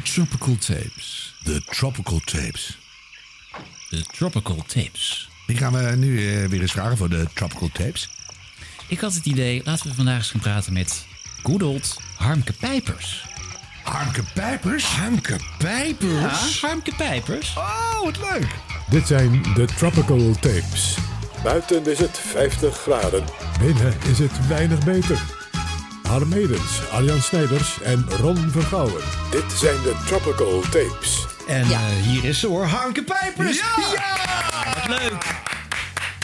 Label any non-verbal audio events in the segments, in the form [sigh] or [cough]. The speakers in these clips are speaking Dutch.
De Tropical Tapes. De Tropical Tapes. De Tropical Tapes. Die gaan we nu eh, weer eens vragen voor de Tropical Tapes. Ik had het idee, laten we vandaag eens gaan praten met good old Harmke Pijpers. Harmke Pijpers? Harmke Pijpers? Ja, Harmke Pijpers. Oh, wat leuk. Dit zijn de Tropical Tapes. Buiten is het 50 graden. Binnen is het weinig beter. Harm Edens, Arjan Snijders en Ron Vergouwen. Dit zijn de Tropical Tapes. En eh, hier is ze hoor, Harmke Pijpers. Ja! Wat leuk.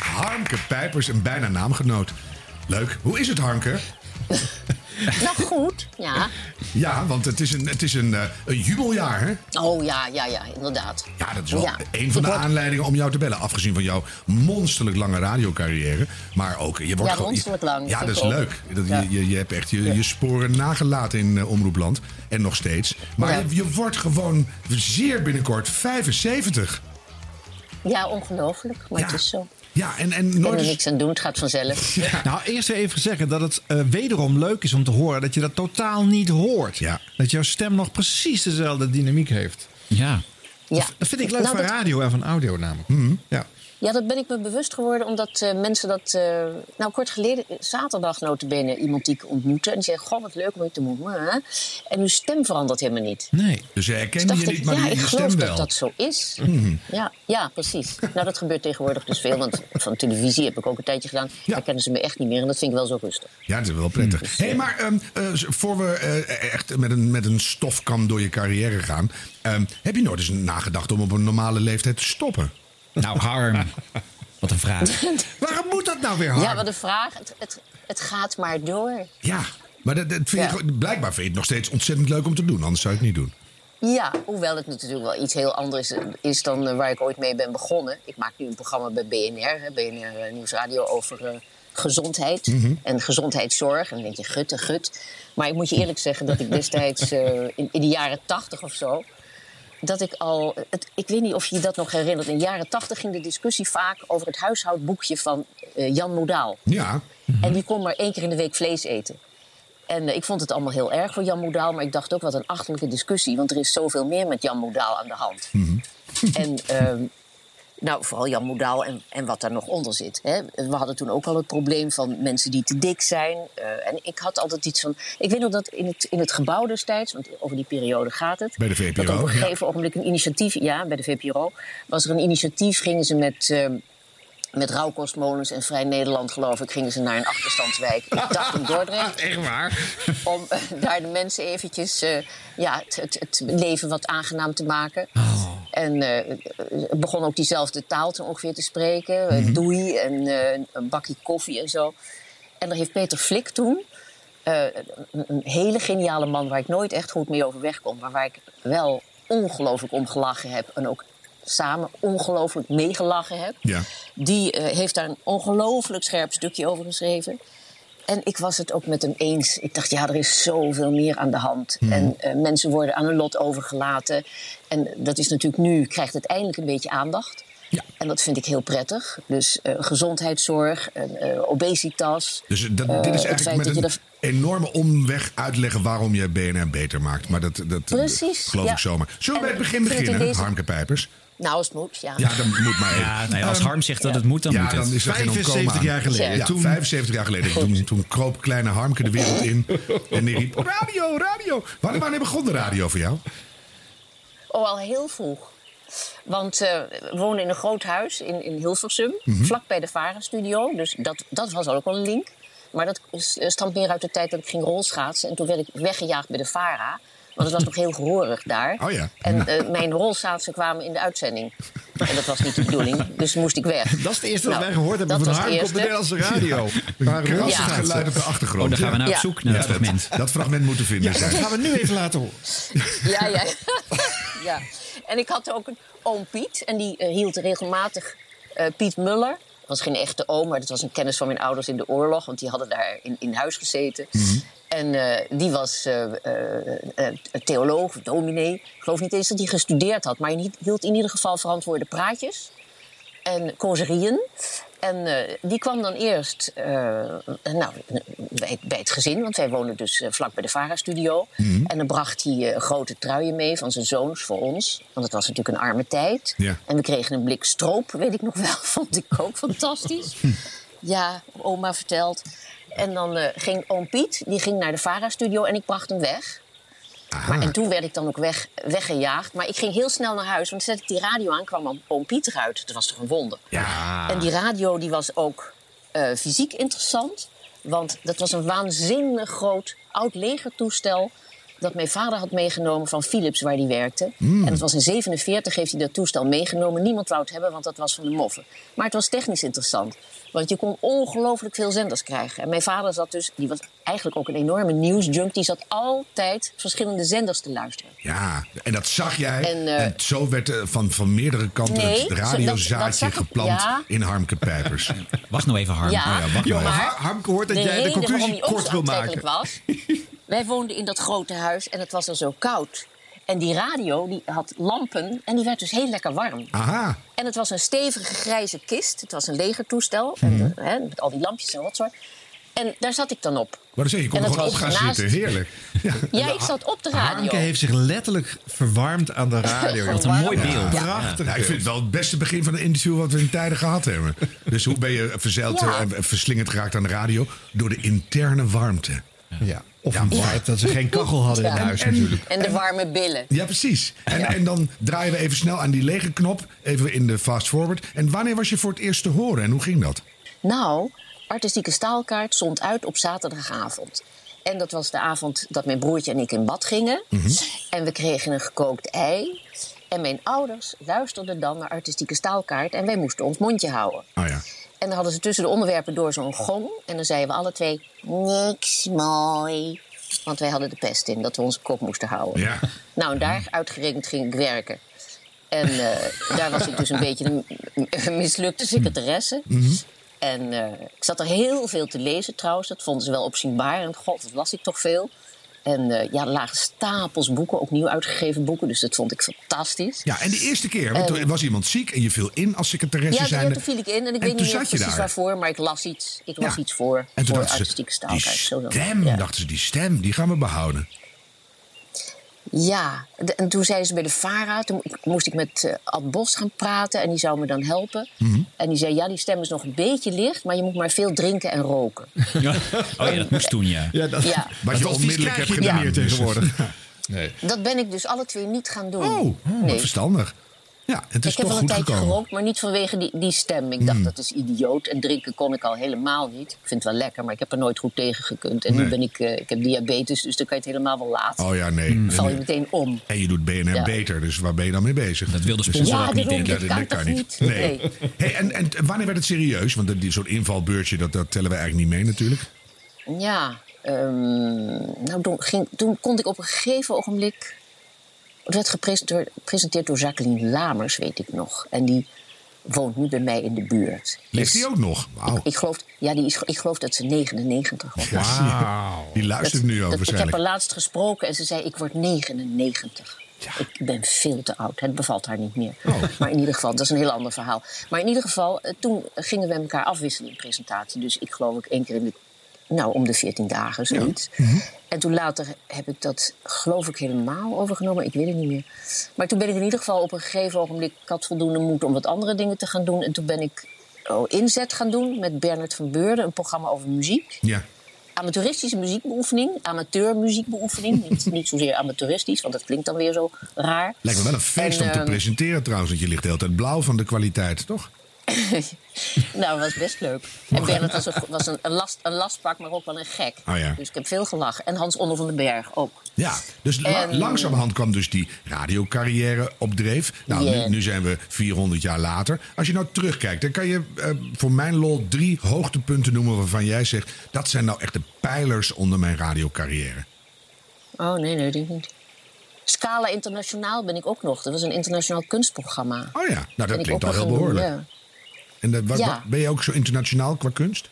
Harmke Pijpers, een bijna naamgenoot. Leuk. Hoe is het, Harmke? [laughs] Nou goed, ja. Ja, want het is een, het is een, eh, een jubeljaar, hè? Oh ja, ja, ja, inderdaad. Ja, dat is wel Ja. een van de word- aanleidingen om jou te bellen. Afgezien van jouw monsterlijk lange radiocarrière. Maar ook, je wordt Ja, gewoon... lang, Ja, dat is ook. leuk. Dat, Ja. je, je, je hebt echt je, je sporen nagelaten in eh, Omroepland. En nog steeds. Maar je, je wordt gewoon zeer binnenkort 75. Ja, ongelooflijk, maar Ja. het is zo. Ja, en, en er niks aan doen, het gaat vanzelf. [laughs] Nou, eerst even zeggen dat het eh, wederom leuk is om te horen dat je dat totaal niet hoort. Ja. Dat jouw stem nog precies dezelfde dynamiek heeft. Ja. Ja. Dat vind ik leuk Nou, van dat- radio en van audio namelijk. Ja. Ja, dat ben ik me bewust geworden omdat eh, mensen dat... eh, nou, kort geleden, zaterdag notabene, iemand die ik ontmoette. En die zei, goh, wat leuk om je te ontmoeten. En uw stem verandert helemaal niet. Nee. Dus Dus herkende dacht je ik, niet, maar ja, je, ik geloof dat wel. dat zo is. Mhm. Ja, ja, precies. Nou, dat gebeurt tegenwoordig dus veel. Want van televisie heb ik ook een tijdje gedaan. Ja. Daar kennen ze me echt niet meer. En dat vind ik wel zo rustig. Ja, dat is wel prettig. Hé, hey, maar ehm, eh, voor we echt met een, met een stofkam door je carrière gaan... ehm, heb je nooit eens nagedacht om op een normale leeftijd te stoppen? Nou, Harm. Wat een vraag. [laughs] Waarom moet dat nou weer, Harm? Ja, wat een vraag. Het, het, het gaat maar door. Ja, maar dat, dat vind je Ja. blijkbaar vind je het nog steeds ontzettend leuk om te doen. Anders zou je het niet doen. Ja, hoewel het natuurlijk wel iets heel anders is dan eh, waar ik ooit mee ben begonnen. Ik maak nu een programma bij BNR, hè, BNR eh, Nieuwsradio, over eh, gezondheid en gezondheidszorg. En dan denk je, gut en gut. Maar ik moet je eerlijk zeggen dat ik destijds eh, in, in de jaren tachtig of zo... dat ik al... Het, ik weet niet of je je dat nog herinnert. In de jaren tachtig ging de discussie vaak over het huishoudboekje van eh, Jan Modaal. Ja, En die kon maar één keer in de week vlees eten. En eh, ik vond het allemaal heel erg voor Jan Modaal. Maar ik dacht ook wat een achterlijke discussie. Want er is zoveel meer met Jan Modaal aan de hand. En ehm, nou, vooral Jan Modaal en, en wat daar nog onder zit. Hè. We hadden toen ook al het probleem van mensen die te dik zijn. Eh, en ik had altijd iets van... Ik weet nog dat in het, in het gebouw destijds... want over die periode gaat het... Bij de VPRO, Dat op een ja. gegeven ogenblik een initiatief... Ja, bij de VPRO. Was er een initiatief, gingen ze met... ehm, met rauwkostmolens en Vrij Nederland, geloof ik, gingen ze naar een achterstandswijk. Ik dacht in Dordrecht. [laughs] Echt waar? Om eh, daar de mensen eventjes eh, ja, het, het, het leven wat aangenaam te maken. En eh, begon ook diezelfde taal te ongeveer te spreken. eh, Doei en eh, een bakje koffie en zo. En daar heeft Peter Flik toen... eh, een, hele geniale man waar ik nooit echt goed mee overweg kom... maar waar ik wel ongelooflijk om gelachen heb... en ook samen ongelooflijk meegelachen heb... ja. Die eh, heeft daar een ongelooflijk scherp stukje over geschreven. En ik was het ook met hem eens. Ik dacht, ja, er is zoveel meer aan de hand. En eh, mensen worden aan hun lot overgelaten. En dat is natuurlijk nu, krijgt het eindelijk een beetje aandacht. Ja. En dat vind ik heel prettig. Dus eh, gezondheidszorg, eh, obesitas. Dus dat, dit is eigenlijk met een enorme omweg uitleggen waarom je BNR beter maakt. Maar dat, dat Precies, geloof ja. ik zomaar. Zullen we bij het begin beginnen, deze- Harmke Pijpers? Nou, als het moet, ja. Ja, dan moet maar even. Ja, nee, als Harm zegt dat het moet, dan ja, moet het. dan is er geen ontkomen 75 aan. jaar geleden. Ja. Toen 75 jaar geleden. Toen, toen kroop kleine Harmke de wereld in. En die riep, radio, radio. Wanneer, wanneer begon de radio voor jou? Oh, al heel vroeg. Want eh, we woonden in een groot huis in, in Hilversum, Mhm. vlak bij de Vara-studio. Dus dat, dat was ook wel een link. Maar dat eh, stamt meer uit de tijd dat ik ging rolschaatsen. En toen werd ik weggejaagd bij de Vara. Want het was nog heel gehoorig daar. Oh ja. En eh, mijn rolschaatsen kwamen in de uitzending. En dat was niet de bedoeling, dus moest ik weg. Dat is het eerste wat Nou, wij gehoord hebben dat van Harm op de eerste. Nederlandse radio. Waar Krassend Ja. geluid op de achtergrond. Oh, dan gaan we naar op Ja. zoek naar Ja, het dat, fragment. dat fragment moet te vinden Dat zijn. gaan we nu even laten horen. Ja, ja. ja. En ik had ook een oom Piet. En die eh, hield regelmatig eh, Piet Muller. Dat was geen echte oom, maar dat was een kennis van mijn ouders in de oorlog. Want die hadden daar in, in huis gezeten. En eh, die was eh, theoloog, dominee. Ik geloof niet eens dat hij gestudeerd had. Maar hij hield in ieder geval verantwoorde praatjes. en causerieën. En die kwam dan eerst nou, bij, bij het gezin, want wij wonen dus vlak bij de VARA-studio. En dan bracht hij grote truien mee van zijn zoons voor ons. Want het was natuurlijk een arme tijd. Ja. En we kregen een blik stroop, weet ik nog wel. [laughs] Vond ik ook fantastisch. Ja, oma vertelt. En dan eh, ging oom Piet, die ging naar de VARA-studio en ik bracht hem weg. Maar, en toen werd ik dan ook weg, weggejaagd. Maar ik ging heel snel naar huis, want zet ik die radio aan, kwam oom- oom Piet eruit. Dat was toch een wonder. Ja. En die radio die was ook eh, fysiek interessant. Want dat was een waanzinnig groot oud legertoestel... dat mijn vader had meegenomen van Philips, waar hij werkte. En het was in 47 heeft hij dat toestel meegenomen. Niemand wou het hebben, want dat was van de moffen. Maar het was technisch interessant. Want je kon ongelooflijk veel zenders krijgen. En mijn vader zat dus, die was eigenlijk ook een enorme nieuwsjunk... die zat altijd verschillende zenders te luisteren. Ja, en dat zag jij. En, En, eh, zo werd eh, van, van meerdere kanten Nee, het dat- dat radiozaadje geplant ja. in Harmke Pijpers. Wacht nou even, Harm. Ja, Oh ja, wacht maar. maar Har- Harmke hoort dat de jij de conclusie kort wil maken. was... [laughs] wij woonden in dat grote huis en het was er zo koud. En die radio die had lampen en die werd dus heel lekker warm. Aha. En het was een stevige grijze kist. Het was een legertoestel. en, Mhm. eh, hè, met al die lampjes en rotzooi. En daar zat ik dan op. Wat zeg je, je kon En er dat gewoon op was gaan naast- zitten. Heerlijk. Ja. Ja, ik zat op de radio. Harmke heeft zich letterlijk verwarmd aan de radio. Wat een mooi beeld. Ja. Prachtig. Ja, ik vind het wel het beste begin van een interview wat we in tijden gehad hebben. Dus hoe ben je verzeild Ja. en verslingerd geraakt aan de radio? Door de interne warmte. Ja. Of Ja, feit dat ze geen kachel hadden in huis En- natuurlijk. En de warme billen. Ja, precies. En, en dan draaien we even snel aan die lege knop. Even in de fast forward. En wanneer was je voor het eerst te horen en hoe ging dat? Nou, artistieke staalkaart stond uit op zaterdagavond. En dat was de avond dat mijn broertje en ik in bad gingen. En we kregen een gekookt ei. En mijn ouders luisterden dan naar artistieke staalkaart. En wij moesten ons mondje houden. Oh ja. En dan hadden ze tussen de onderwerpen door zo'n gong. En dan zeiden we alle twee, niks mooi. Want wij hadden de pest in, dat we onze kop moesten houden. Ja. Nou, en daar uitgerekend ging ik werken. En eh, daar was ik dus een beetje een, [laughs] mislukte secretaresse. En eh, ik zat er heel veel te lezen trouwens. Dat vonden ze wel opzienbaar. En god, dat las ik toch veel. En eh, ja, er lagen stapels boeken, ook nieuw uitgegeven boeken. Dus dat vond ik fantastisch. Ja, en de eerste keer, want toen was iemand ziek en je viel in als secretaresse Ja, zijnde. toen viel ik in en ik En weet niet meer precies daar. waarvoor, maar ik las iets, ik las Ja. iets voor, En toen voor dachten artistieke ze, die stem, Ja. dachten ze, die stem, die gaan we behouden. Ja, de- en toen zeiden ze bij de VARA, toen moest ik met eh, Ad Bos gaan praten en die zou me dan helpen. Mhm. En die zei, ja, die stem is nog een beetje licht, maar je moet maar veel drinken en roken. [laughs] Ja. Oh ja, dat moest toen, ja. Ja, dat, Ja. Wat je onmiddellijk hebt gedaan. dus. tegenwoordig. [laughs] Dat ben ik dus alle twee niet gaan doen. Oh, oh, wat Nee. verstandig. Ja, het is Ik heb toch wel een goed tijdje gekomen. gerookt, maar niet vanwege die, die stem. Ik dacht, dat is idioot. En drinken kon ik al helemaal niet. Ik vind het wel lekker, maar ik heb er nooit goed tegen gekund. En Nee. nu ben ik, eh, ik heb diabetes, dus dan kan je het helemaal wel laten. Oh ja, nee. Dan En, val je meteen om. en je doet BNR Ja. beter, dus waar ben je dan mee bezig? Dat wil de Dus- sponsor Ja, ook niet, daarom, denk ik. dit kan niet? Nee. Hey, en, en wanneer werd het serieus? Want die- zo'n invalbeurtje, dat, dat tellen we eigenlijk niet mee natuurlijk. Ja, ehm, nou, toen, ging, toen kon ik op een gegeven ogenblik. Het werd gepresenteerd gepresenteerd door Jacqueline Lamers, weet ik nog. En die woont nu bij mij in de buurt. Leeft Dus die ook nog? Wauw. Ik geloof, ja, die is, ik geloof dat ze 99 was. Wauw. Die luistert nu ook Dat- ik heb haar laatst gesproken en ze zei: Ik word 99. Ik ben veel te oud. Het bevalt haar niet meer. Oh. Maar in ieder geval, dat is een heel ander verhaal. Maar in ieder geval, eh, toen gingen we elkaar afwisselen in presentatie. Dus ik geloof ik één keer in de. Nou, om de 14 dagen, zoiets. Mhm. En toen later heb ik dat, geloof ik, helemaal overgenomen. Ik weet het niet meer. Maar toen ben ik in ieder geval op een gegeven ogenblik... Ik had voldoende moed om wat andere dingen te gaan doen. En toen ben ik oh, inzet gaan doen met Bernard van Beurden. Een programma over muziek Ja. amateuristische muziekbeoefening, amateurmuziekbeoefening. niet, [laughs] niet zozeer amateuristisch, want dat klinkt dan weer zo raar. Lijkt me wel een feest En, om te ehm, presenteren trouwens. Want je ligt de hele tijd blauw van de kwaliteit, toch? [laughs] Nou, dat was best leuk. En Bernard was, een, was een, een, last, een lastpak, maar ook wel een gek. Oh ja. Dus ik heb veel gelachen. En Hans Onder van den Berg ook. Ja, dus la- En- langzamerhand kwam dus die radiocarrière op dreef. Nou, nu, nu zijn we 400 jaar later. Als je nou terugkijkt, dan kan je eh, voor mijn lol drie hoogtepunten noemen... waarvan jij zegt, dat zijn nou echt de pijlers onder mijn radiocarrière. Oh, nee, nee, die niet. Scala Internationaal ben ik ook nog. Dat was een internationaal kunstprogramma. Oh ja, nou dat klinkt al heel behoorlijk. ja. En dat- wat- Ja. wat- ben je ook zo internationaal qua kunst?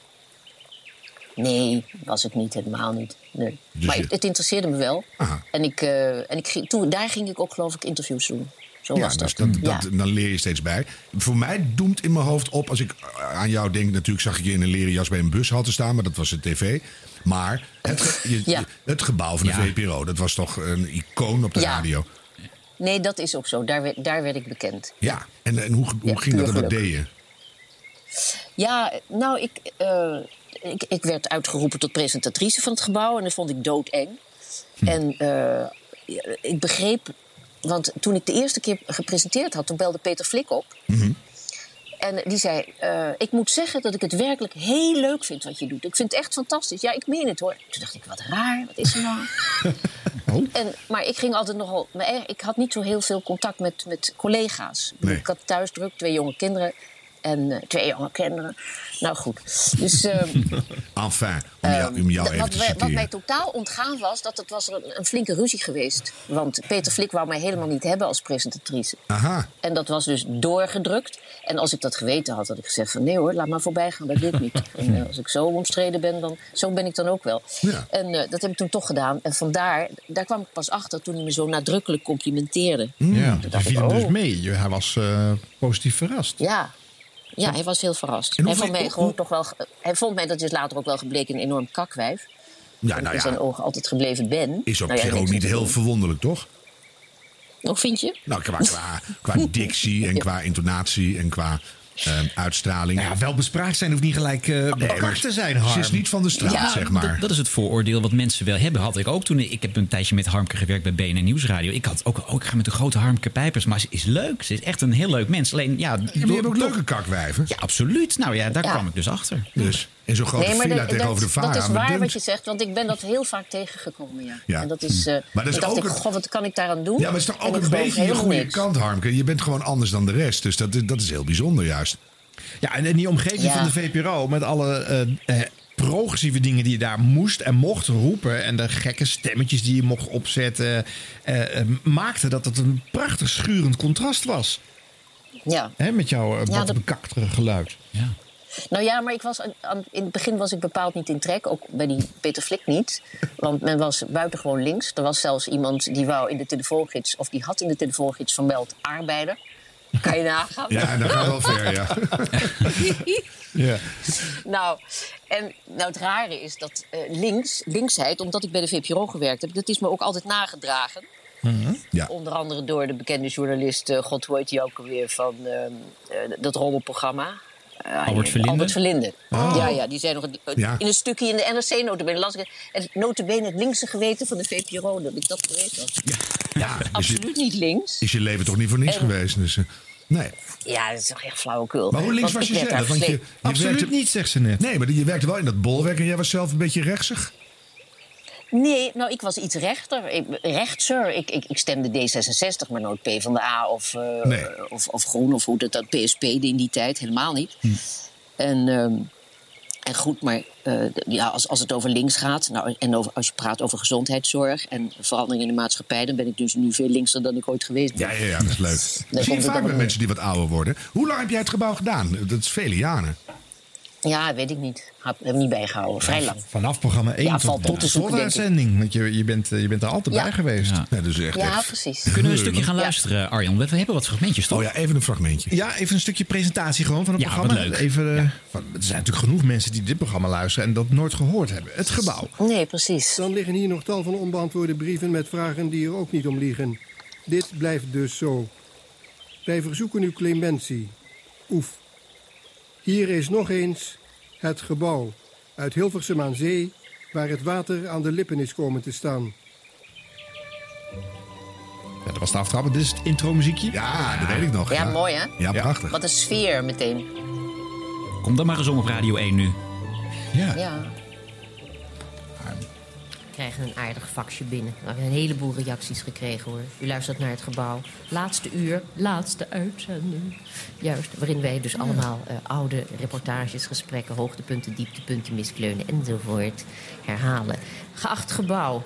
Nee, was ik niet, helemaal niet. Nee. Dus maar je- het, interesseerde me wel. Aha. En, ik, eh, en ik ging, toen, daar ging ik ook, geloof ik, interviews doen. Zo Ja, was dus dat. dat, dat, ja. dan leer je steeds bij. Voor mij doemt in mijn hoofd op, als ik aan jou denk... natuurlijk zag ik je in een leren jas bij een bushalte staan... maar dat was de tv. Maar het, je- Ja. het gebouw van de Ja. VPRO, dat was toch een icoon op de Ja. radio. Nee, dat is ook zo. Daar werd, daar werd ik bekend. Ja, en, en hoe, hoe Ja, ging dat en geluk. deed je? Ja, nou, ik, eh, ik, ik werd uitgeroepen tot presentatrice van het gebouw en dat vond ik doodeng. Hm. En eh, ik begreep, want toen ik de eerste keer gepresenteerd had, toen belde Peter Flik op. Mhm. En die zei: eh, Ik moet zeggen dat ik het werkelijk heel leuk vind wat je doet. Ik vind het echt fantastisch. Ja, ik meen het hoor. Toen dacht ik: Wat raar, wat is er nou? [laughs] Oh. En, maar ik ging altijd nogal. maar Ik had niet zo heel veel contact met, met collega's. Nee. Ik had thuis druk, twee jonge kinderen. En eh, twee jonge kinderen. Nou goed. Dus. ehm, [laughs] Enfin, om jou, om jou dat- even wat, te wat mij totaal ontgaan was, dat het was een, een flinke ruzie geweest. Want Peter Flik wou mij helemaal niet hebben als presentatrice. Aha, En dat was dus doorgedrukt. En als ik dat geweten had, had ik gezegd van nee hoor, laat maar voorbij gaan, dat doe ik niet. [laughs] En eh, als ik zo omstreden ben, dan zo ben ik dan ook wel. Ja. En eh, dat heb ik toen toch gedaan. En vandaar, daar kwam ik pas achter toen hij me zo nadrukkelijk complimenteerde. Ja, Toen viel ik, hem dus oh. mee. Hij was positief verrast. Ja. Ja, hij was heel verrast. Hij vond, mij gewoon toch wel, hij vond mij, dat is later ook wel gebleken, een enorm kakwijf. ja, nou in zijn ja, ogen altijd gebleven ben. is op Nou ja, zich ook niet heel doen. verwonderlijk, toch? Hoe vind je? Nou, qua, qua, qua [laughs] dictie en qua intonatie en qua eh, uitstraling. Nou ja, wel bespraakt zijn hoeft niet gelijk eh Nee, maar te zijn, Ze is niet van de straat, Ja, zeg maar. Dat, dat is het vooroordeel wat mensen wel hebben. Had ik ook toen. Ik heb een tijdje met Harmke gewerkt bij BNN Nieuwsradio. Ik had ook, oh, ik ga met de grote Harmke Pijpers. Maar ze is leuk. Ze is echt een heel leuk mens. Alleen, ja, Ja, maar je hebt ook leuke kakwijven. Ja, absoluut. Nou ja, daar Ja. kwam ik dus achter. Dus in zo'n grote villa dat- tegenover de Vara. dat is waar wat je zegt, want ik ben dat heel vaak tegengekomen. Ja. Ja. En dat is, eh Maar dat is ook ik, goh, wat kan ik daaraan doen? Ja, maar het is toch En ook een beetje je goede niks. kant, Harmke. Je bent gewoon anders dan de rest. Dus dat, is- dat is heel bijzonder juist. Ja, en in die omgeving Ja. van de VPRO, met alle eh, eh, progressieve dingen die je daar moest en mocht roepen. En de gekke stemmetjes die je mocht opzetten. eh, maakte dat het een prachtig schurend contrast was. Ja. Hè, met jouw Ja, wat dat- bekaktere geluid. Ja. Nou ja, maar ik was, aan- aan- in het begin was ik bepaald niet in trek. Ook bij die Peter Flik niet. Want men was buitengewoon links. Er was zelfs iemand die wou in de telefoongids... of die had in de telefoongids vermeld arbeider. Kan je nagaan? Ja, dat gaat wel ver, ja. [laughs] Ja. Nou, en nou het rare is dat eh, links, linksheid, omdat ik bij de VPRO gewerkt heb, dat is me ook altijd nagedragen. ja. Onder andere door de bekende journalist, eh, god hoe heet die ook alweer, van eh, eh, dat rommelprogramma. Eh, Albert Verlinde? Albert Verlinde. Ja, ja, die zei nog Ja. in een stukje in de NRC notabene las ik het notabene het linkse geweten van de VPRO, dat ik dat geweest was. ja [laughs] Absoluut niet links. is je leven toch niet voor niks En- geweest? Dus, eh, nee. Ja, dat is toch echt flauwekul. Maar hoe links Want was je zelf? daar Want je, vle- je Absoluut werkte, niet, zegt ze net. Nee, maar je werkte wel in dat bolwerk en jij was zelf een beetje rechtsig. Nee, nou, ik was iets rechter. Ik, rechtser. Ik, ik, ik stemde D66, maar nooit PvdA of, eh Nee. of, of Groen of hoe dat, dat PSP in die tijd. Helemaal niet. Hm. En, ehm, en goed, maar eh, ja, als, als het over links gaat... Nou, en over, als je praat over gezondheidszorg en verandering in de maatschappij... dan ben ik dus nu veel linkser dan ik ooit geweest ben. Ja, ja, ja, dat is leuk. Dat zie je vaak op. mensen die wat ouder worden. Hoe lang heb jij het gebouw gedaan? Dat is vele jaren. Ja, weet ik niet. Heb heb ik niet bijgehouden. Vrij lang. Vanaf programma 1 Ja, tot, de slotuitzending. Want je, je, bent, eh, je bent er altijd Ja. bij geweest. Ja. Ja, dus echt, Ja, echt. precies. Kunnen we een stukje gaan Ja. luisteren, Arjan? We hebben wat fragmentjes, toch? Oh ja, even een fragmentje. Ja, even een stukje presentatie gewoon van het Ja, programma. wat leuk. Even, eh, van, er zijn natuurlijk genoeg mensen die dit programma luisteren en dat nooit gehoord hebben. Het gebouw. Nee, precies. Dan liggen hier nog tal van onbeantwoorde brieven met vragen die er ook niet om liegen. Dit blijft dus zo. Wij verzoeken u clementie. Oef. Hier is nog eens het gebouw uit Hilversum aan Zee... waar het water aan de lippen is komen te staan. Ja, dat was de aftrap. Dit is het intro muziekje. Ja, dat weet ik nog. Ja, mooi, hè? Ja, prachtig. Wat een sfeer meteen. Kom dan maar eens om op Radio 1 nu. Ja. Ja. We krijgen een aardig faxje binnen. We hebben een heleboel reacties gekregen hoor. U luistert naar het gebouw. Laatste uur, laatste uitzending. Juist, waarin wij dus allemaal eh, oude reportages, gesprekken, hoogtepunten, dieptepunten, miskleunen enzovoort herhalen. Geacht gebouw.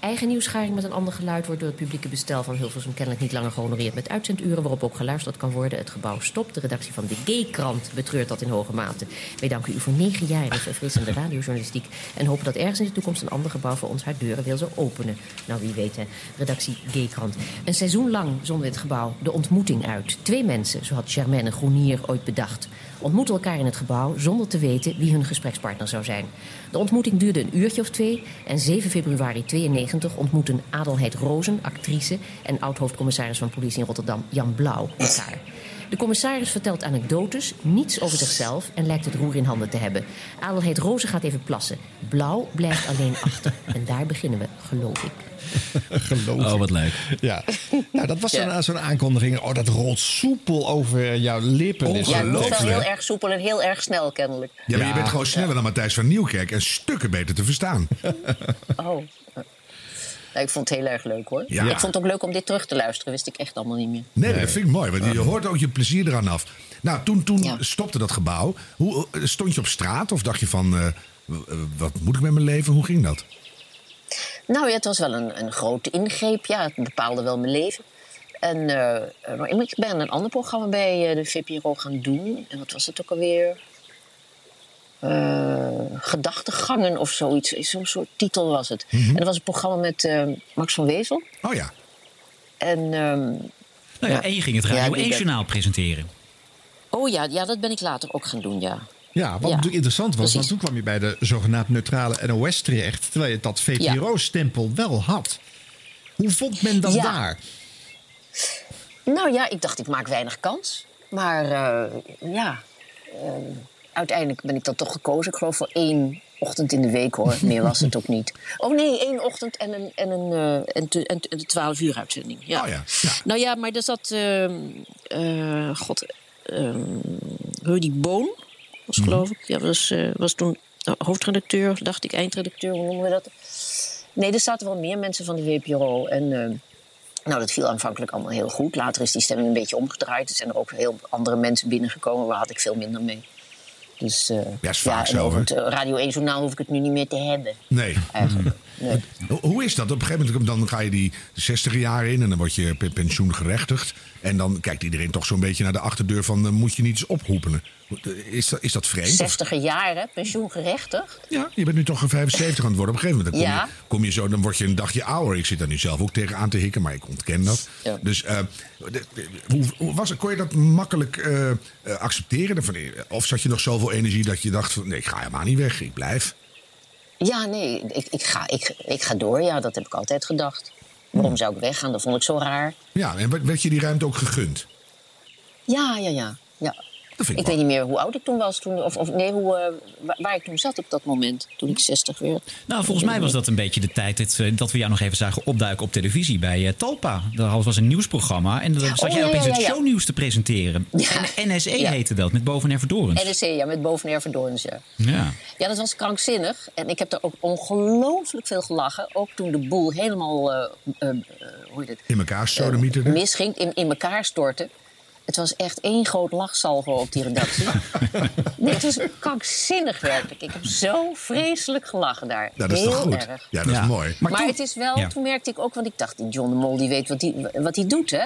Eigen nieuwsgaring met een ander geluid wordt door het publieke bestel van Hilversum kennelijk niet langer gehonoreerd met uitzenduren waarop ook geluisterd kan worden. Het gebouw stopt. De redactie van de Gay-krant betreurt dat in hoge mate. Wij danken u voor negen jaar verfrissende radiojournalistiek en hopen dat ergens in de toekomst een ander gebouw voor ons haar deuren wil zo openen. Nou, wie weet, hè. Redactie Gay-krant. Een seizoen lang zonden we het gebouw de ontmoeting uit. Twee mensen, zo had Germaine Groenier ooit bedacht ontmoeten elkaar in het gebouw zonder te weten wie hun gesprekspartner zou zijn. De ontmoeting duurde een uurtje of twee en 7 februari 92 ontmoeten Adelheid Rozen, actrice, en oud-hoofdcommissaris van politie in Rotterdam Jan Blauw elkaar. De commissaris vertelt anekdotes, niets over zichzelf en lijkt het roer in handen te hebben. Adelheid Rozen gaat even plassen. Blauw blijft alleen achter. En daar beginnen we, geloof ik. [laughs] Geloof Oh, ik. wat leuk. Ja, nou, dat was Ja. zo'n zo'n aankondiging. Oh, dat rolt soepel over jouw lippen. Ja, wel Ongelooflijk. heel erg soepel en heel erg snel kennelijk. Ja, maar je bent gewoon sneller dan Matthijs van Nieuwkerk en stukken beter te verstaan. [laughs] Oh. Nou, ik vond het heel erg leuk hoor. Ja. Ik vond het ook leuk om dit terug te luisteren. Wist ik echt allemaal niet meer. Nee, dat vind ik mooi, want je hoort ook je plezier eraan af. Nou, toen, toen Ja. stopte dat gebouw. Hoe, eh, stond je op straat of dacht je van, eh, wat moet ik met mijn leven? Hoe ging dat? Nou ja, het was wel een, een grote ingreep. Ja, het bepaalde wel mijn leven. En maar ik ben een ander programma bij de VPRO gaan doen. En wat was het ook alweer? Eh, gedachtegangen of zoiets. Zo'n soort titel was het. Mhm. En dat was een programma met eh, Max van Wezel. Oh ja, En, ehm, Nou ja, Ja. en je ging het Ja, Radio 1-journaal presenteren. oh ja, ja, dat ben ik later ook gaan doen, ja. Ja, wat Ja, natuurlijk interessant was, want precies. toen kwam je bij de zogenaamd neutrale NOS terecht, terwijl je dat VPRO-stempel wel had. Hoe vond men dat Ja. daar? Nou ja, ik dacht, ik maak weinig kans. Maar eh, ja, uiteindelijk ben ik dan toch gekozen. Ik geloof voor één ochtend in de week hoor. Meer was het ook niet. Oh nee, één ochtend en een, en een, eh, en te- en te- en de 12 uur uitzending. Ja. Oh ja, ja. Nou ja, maar er zat, ehm, eh, god, ehm, Rudy Boon, was Mhm. geloof ik. Ja, was, eh, was toen hoofdredacteur, dacht ik, eindredacteur, hoe noemen we dat? Nee, er zaten wel meer mensen van de WPRO. En eh, nou, dat viel aanvankelijk allemaal heel goed. Later is die stemming een beetje omgedraaid. Er zijn er ook heel andere mensen binnengekomen. Waar had ik veel minder mee. Dus eh, Ja, is vaak zo, het Radio 1-journaal hoef ik het nu niet meer te hebben. nee. Eigenlijk. [laughs] Nee. Ho- Hoe is dat? Op een gegeven moment dan ga je die 60 jaar in en dan word je pe- pensioengerechtigd. En dan kijkt iedereen toch zo'n beetje naar de achterdeur van eh, moet je niet eens ophoepen. Is dat, is dat vreemd? Of- 60 jaar, hè? Pensioengerechtigd. Ja, je bent nu toch 75 aan het worden. Op een gegeven moment dan kom, Ja. je, kom je zo, dan word je een dagje ouder. Ik zit daar nu zelf ook tegen aan te hikken, maar ik ontken dat. Ja. Dus eh, de- de- hoe, hoe was? Kon je dat makkelijk eh, accepteren? Of zat je nog zoveel energie dat je dacht van nee, ik ga helemaal niet weg, ik blijf. Ja, nee, ik, ik, ga, ik, ik ga door. Ja, dat heb ik altijd gedacht. Waarom zou ik weggaan? Dat vond ik zo raar. Ja, en werd- werd je die ruimte ook gegund? Ja, ja, ja. ja. Dat vind Ik ik, weet niet meer hoe oud ik toen was. Toen, of, of nee, hoe, eh, waar, ik toen zat op dat moment. Toen ik 60 werd. Nou, volgens mij was dat een beetje de tijd dat, dat we jou nog even zagen opduiken op televisie bij eh, Talpa. Dat was een nieuwsprogramma en dan zat Oh, jij ja, opeens ja, het ja, shownieuws te presenteren. En NSE heette dat, met Boven Verdorens. NSC, ja, met boven Verdorens, ja. Ja. Ja, dat was krankzinnig. En ik heb er ook ongelooflijk veel gelachen. Ook toen de boel helemaal, eh, hoe heet het, In elkaar misging, in, in elkaar stortte. Het was echt één groot lachsalvo op die redactie. [laughs] nee, het was krankzinnig werkelijk. Ik heb zo vreselijk gelachen daar. Ja, dat is Heel toch goed? erg. Ja, dat Ja. is mooi. Maar Maar, toen- het is wel, Ja. toen merkte ik ook, want ik dacht, die John de Mol die weet wat hij wat die doet, hè?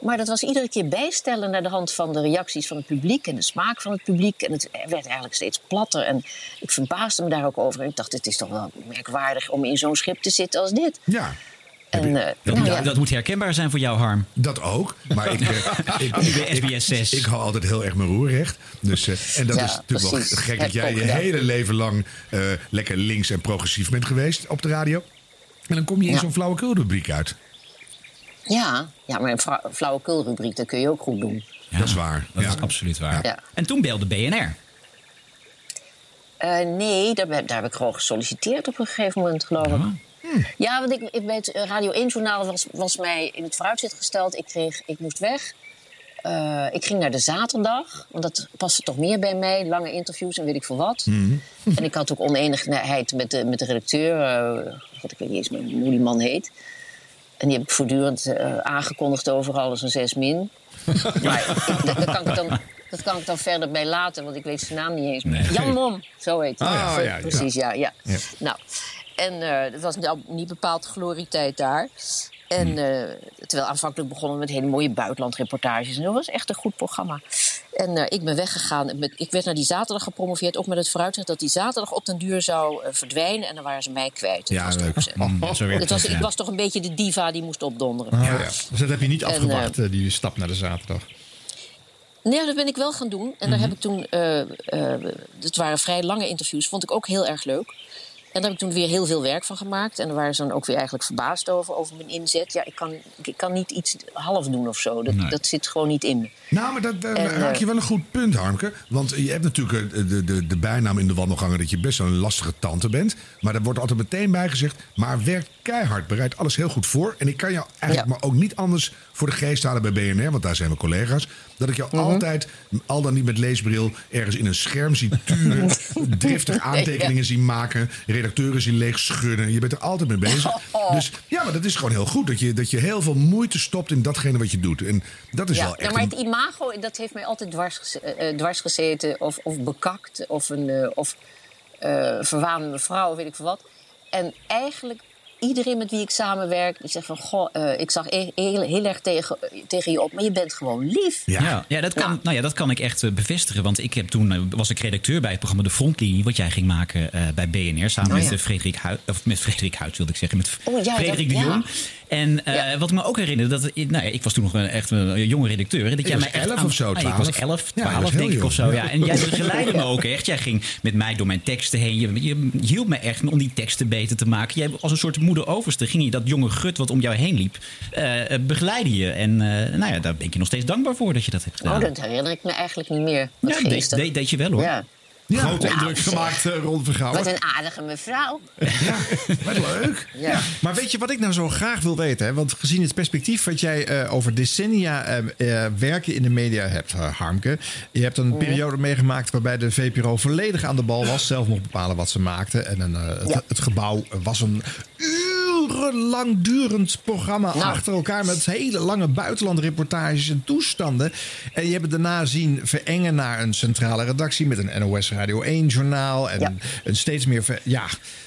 Maar dat was iedere keer bijstellen naar de hand van de reacties van het publiek en de smaak van het publiek. En het werd eigenlijk steeds platter. En ik verbaasde me daar ook over. En ik dacht, het is toch wel merkwaardig om in zo'n schip te zitten als dit. Ja, En, eh, Dat, nou ja. dat moet herkenbaar zijn voor jou, Harm. dat ook. Maar ik, [laughs] eh, ik, SBS 6. Ik hou altijd heel erg mijn roer recht. Dus, eh, en dat Ja, is natuurlijk precies. wel gek dat jij je hele leven lang eh, lekker links en progressief bent geweest op de radio. En dan kom je in Ja. zo'n flauwekulrubriek uit. Ja, ja, maar een flauwe flauwekulrubriek, dat kun je ook goed doen. Ja, Dat is waar. Dat Ja. is absoluut waar. Ja. En toen belde BNR. Eh, nee, daar, daar heb ik gewoon gesolliciteerd op een gegeven moment, geloof ik. Ja, want ik, ik bij het Radio 1-journaal was, was mij in het vooruitzicht gesteld. Ik, kreeg, ik moest weg. Eh, ik ging naar de zaterdag, want dat paste toch meer bij mij. Lange interviews en weet ik veel wat. [laughs] En ik had ook oneenigheid met de, met de redacteur. eh, God, ik weet niet eens meer hoe die man heet. En die heb ik voortdurend eh, aangekondigd overal als een 6 min. [laughs] maar dat, dat kan ik dan, dat kan ik dan verder bij laten, want ik weet zijn naam niet eens meer. Nee. Jan Mom, zo heet hij. Ah, ja, ja. precies, ja. ja. Ja. Nou, En eh, het was nou niet bepaald glorietijd daar. En eh, terwijl aanvankelijk begonnen we met hele mooie buitenlandreportages. En dat was echt een goed programma. En eh, ik ben weggegaan. Met, ik werd naar die zaterdag gepromoveerd. Ook met het vooruitzicht dat die zaterdag op den duur zou verdwijnen. En dan waren ze mij kwijt. Dat Ja, was leuk. Mm, zo werkt Het was, het, ik was toch een beetje de diva die moest opdonderen. Ah, ja. Dus dat heb je niet En, afgewacht, die stap naar de zaterdag. Nee, dat ben ik wel gaan doen. En daar heb ik toen. eh, eh, het waren vrij lange interviews. Vond ik ook heel erg leuk. En daar heb ik toen weer heel veel werk van gemaakt. En daar waren ze dan ook weer eigenlijk verbaasd over, over mijn inzet. Ja, ik kan, ik kan niet iets half doen of zo. Dat, Nee. dat zit gewoon niet in me. Nou, maar dat, daar En, raak je eh, wel een goed punt, Harmke. Want je hebt natuurlijk eh, de, de, de bijnaam in de wandelgangen dat je best wel een lastige tante bent. Maar daar wordt altijd meteen bij gezegd, maar werk keihard, bereid alles heel goed voor. En ik kan jou eigenlijk Ja. maar ook niet anders voor de geest halen bij BNR, want daar zijn we collega's. Dat ik jou Mhm. altijd, al dan niet met leesbril, ergens in een scherm zie turen. [laughs] driftig aantekeningen zien maken. Redacteuren zien leeg schudden. Je bent er altijd mee bezig. Oh. Dus ja, maar dat is gewoon heel goed. Dat je, dat je heel veel moeite stopt in datgene wat je doet. En dat is Ja, wel echt nou, maar een- het imago, dat heeft mij altijd dwars, eh, eh, dwars gezeten. Of, of bekakt. Of een eh, of, verwaande vrouw, weet ik veel wat. En eigenlijk iedereen met wie ik samenwerk, die zegt van... Goh, eh, ik zag e- heel, heel erg tegen, tegen je op, maar je bent gewoon lief. Ja. Ja, ja, dat kan, Ja. Nou ja, dat kan ik echt eh, bevestigen. Want ik heb toen, eh, was ik redacteur bij het programma De Frontlinie... wat jij ging maken eh, bij BNR. Samen Oh, met, ja. Frederik Huid, of met Frederik Huid, wilde ik zeggen. Met Oh, ja, Frederik dat- de ja. Jong. En eh, Ja. wat ik me ook herinnerde, dat, nou ja, ik was toen nog een, echt een jonge redacteur. Dat jij was mij echt 11 aan- of zo, Ah, ik 12. was 11, Ja, 12 dat is heel denk ik of zo. Ja. En jij begeleidde me ook echt. Jij ging met mij door mijn teksten heen. Je, hielp me echt om die teksten beter te maken. Jij als een soort moeder overste ging je dat jonge gut wat om jou heen liep, eh, eh, begeleiden je. En eh, nou ja, daar ben ik je nog steeds dankbaar voor dat je dat hebt gedaan. Oh, dat herinner ik me eigenlijk niet meer. Wat ja, deed, deed, deed je wel hoor. Ja. Grote Nou, indruk zeg. gemaakt, eh, Ron Vergouwen. Wat een aardige mevrouw. Wat leuk. Ja. Maar weet je wat ik nou zo graag wil weten? Hè? Want gezien het perspectief wat jij eh, over decennia eh, eh, werken in de media hebt, Harmke. Je hebt een periode meegemaakt waarbij de VPRO volledig aan de bal was. Zelf mocht bepalen wat ze maakten. En een, eh, het, Ja. het gebouw was een urenlang durend programma Nou. achter elkaar. Met hele lange buitenlandreportages en toestanden. En je hebt het daarna zien verengen naar een centrale redactie met een NOS Radio 1 journaal. En Ja. een steeds meer. ver- ja,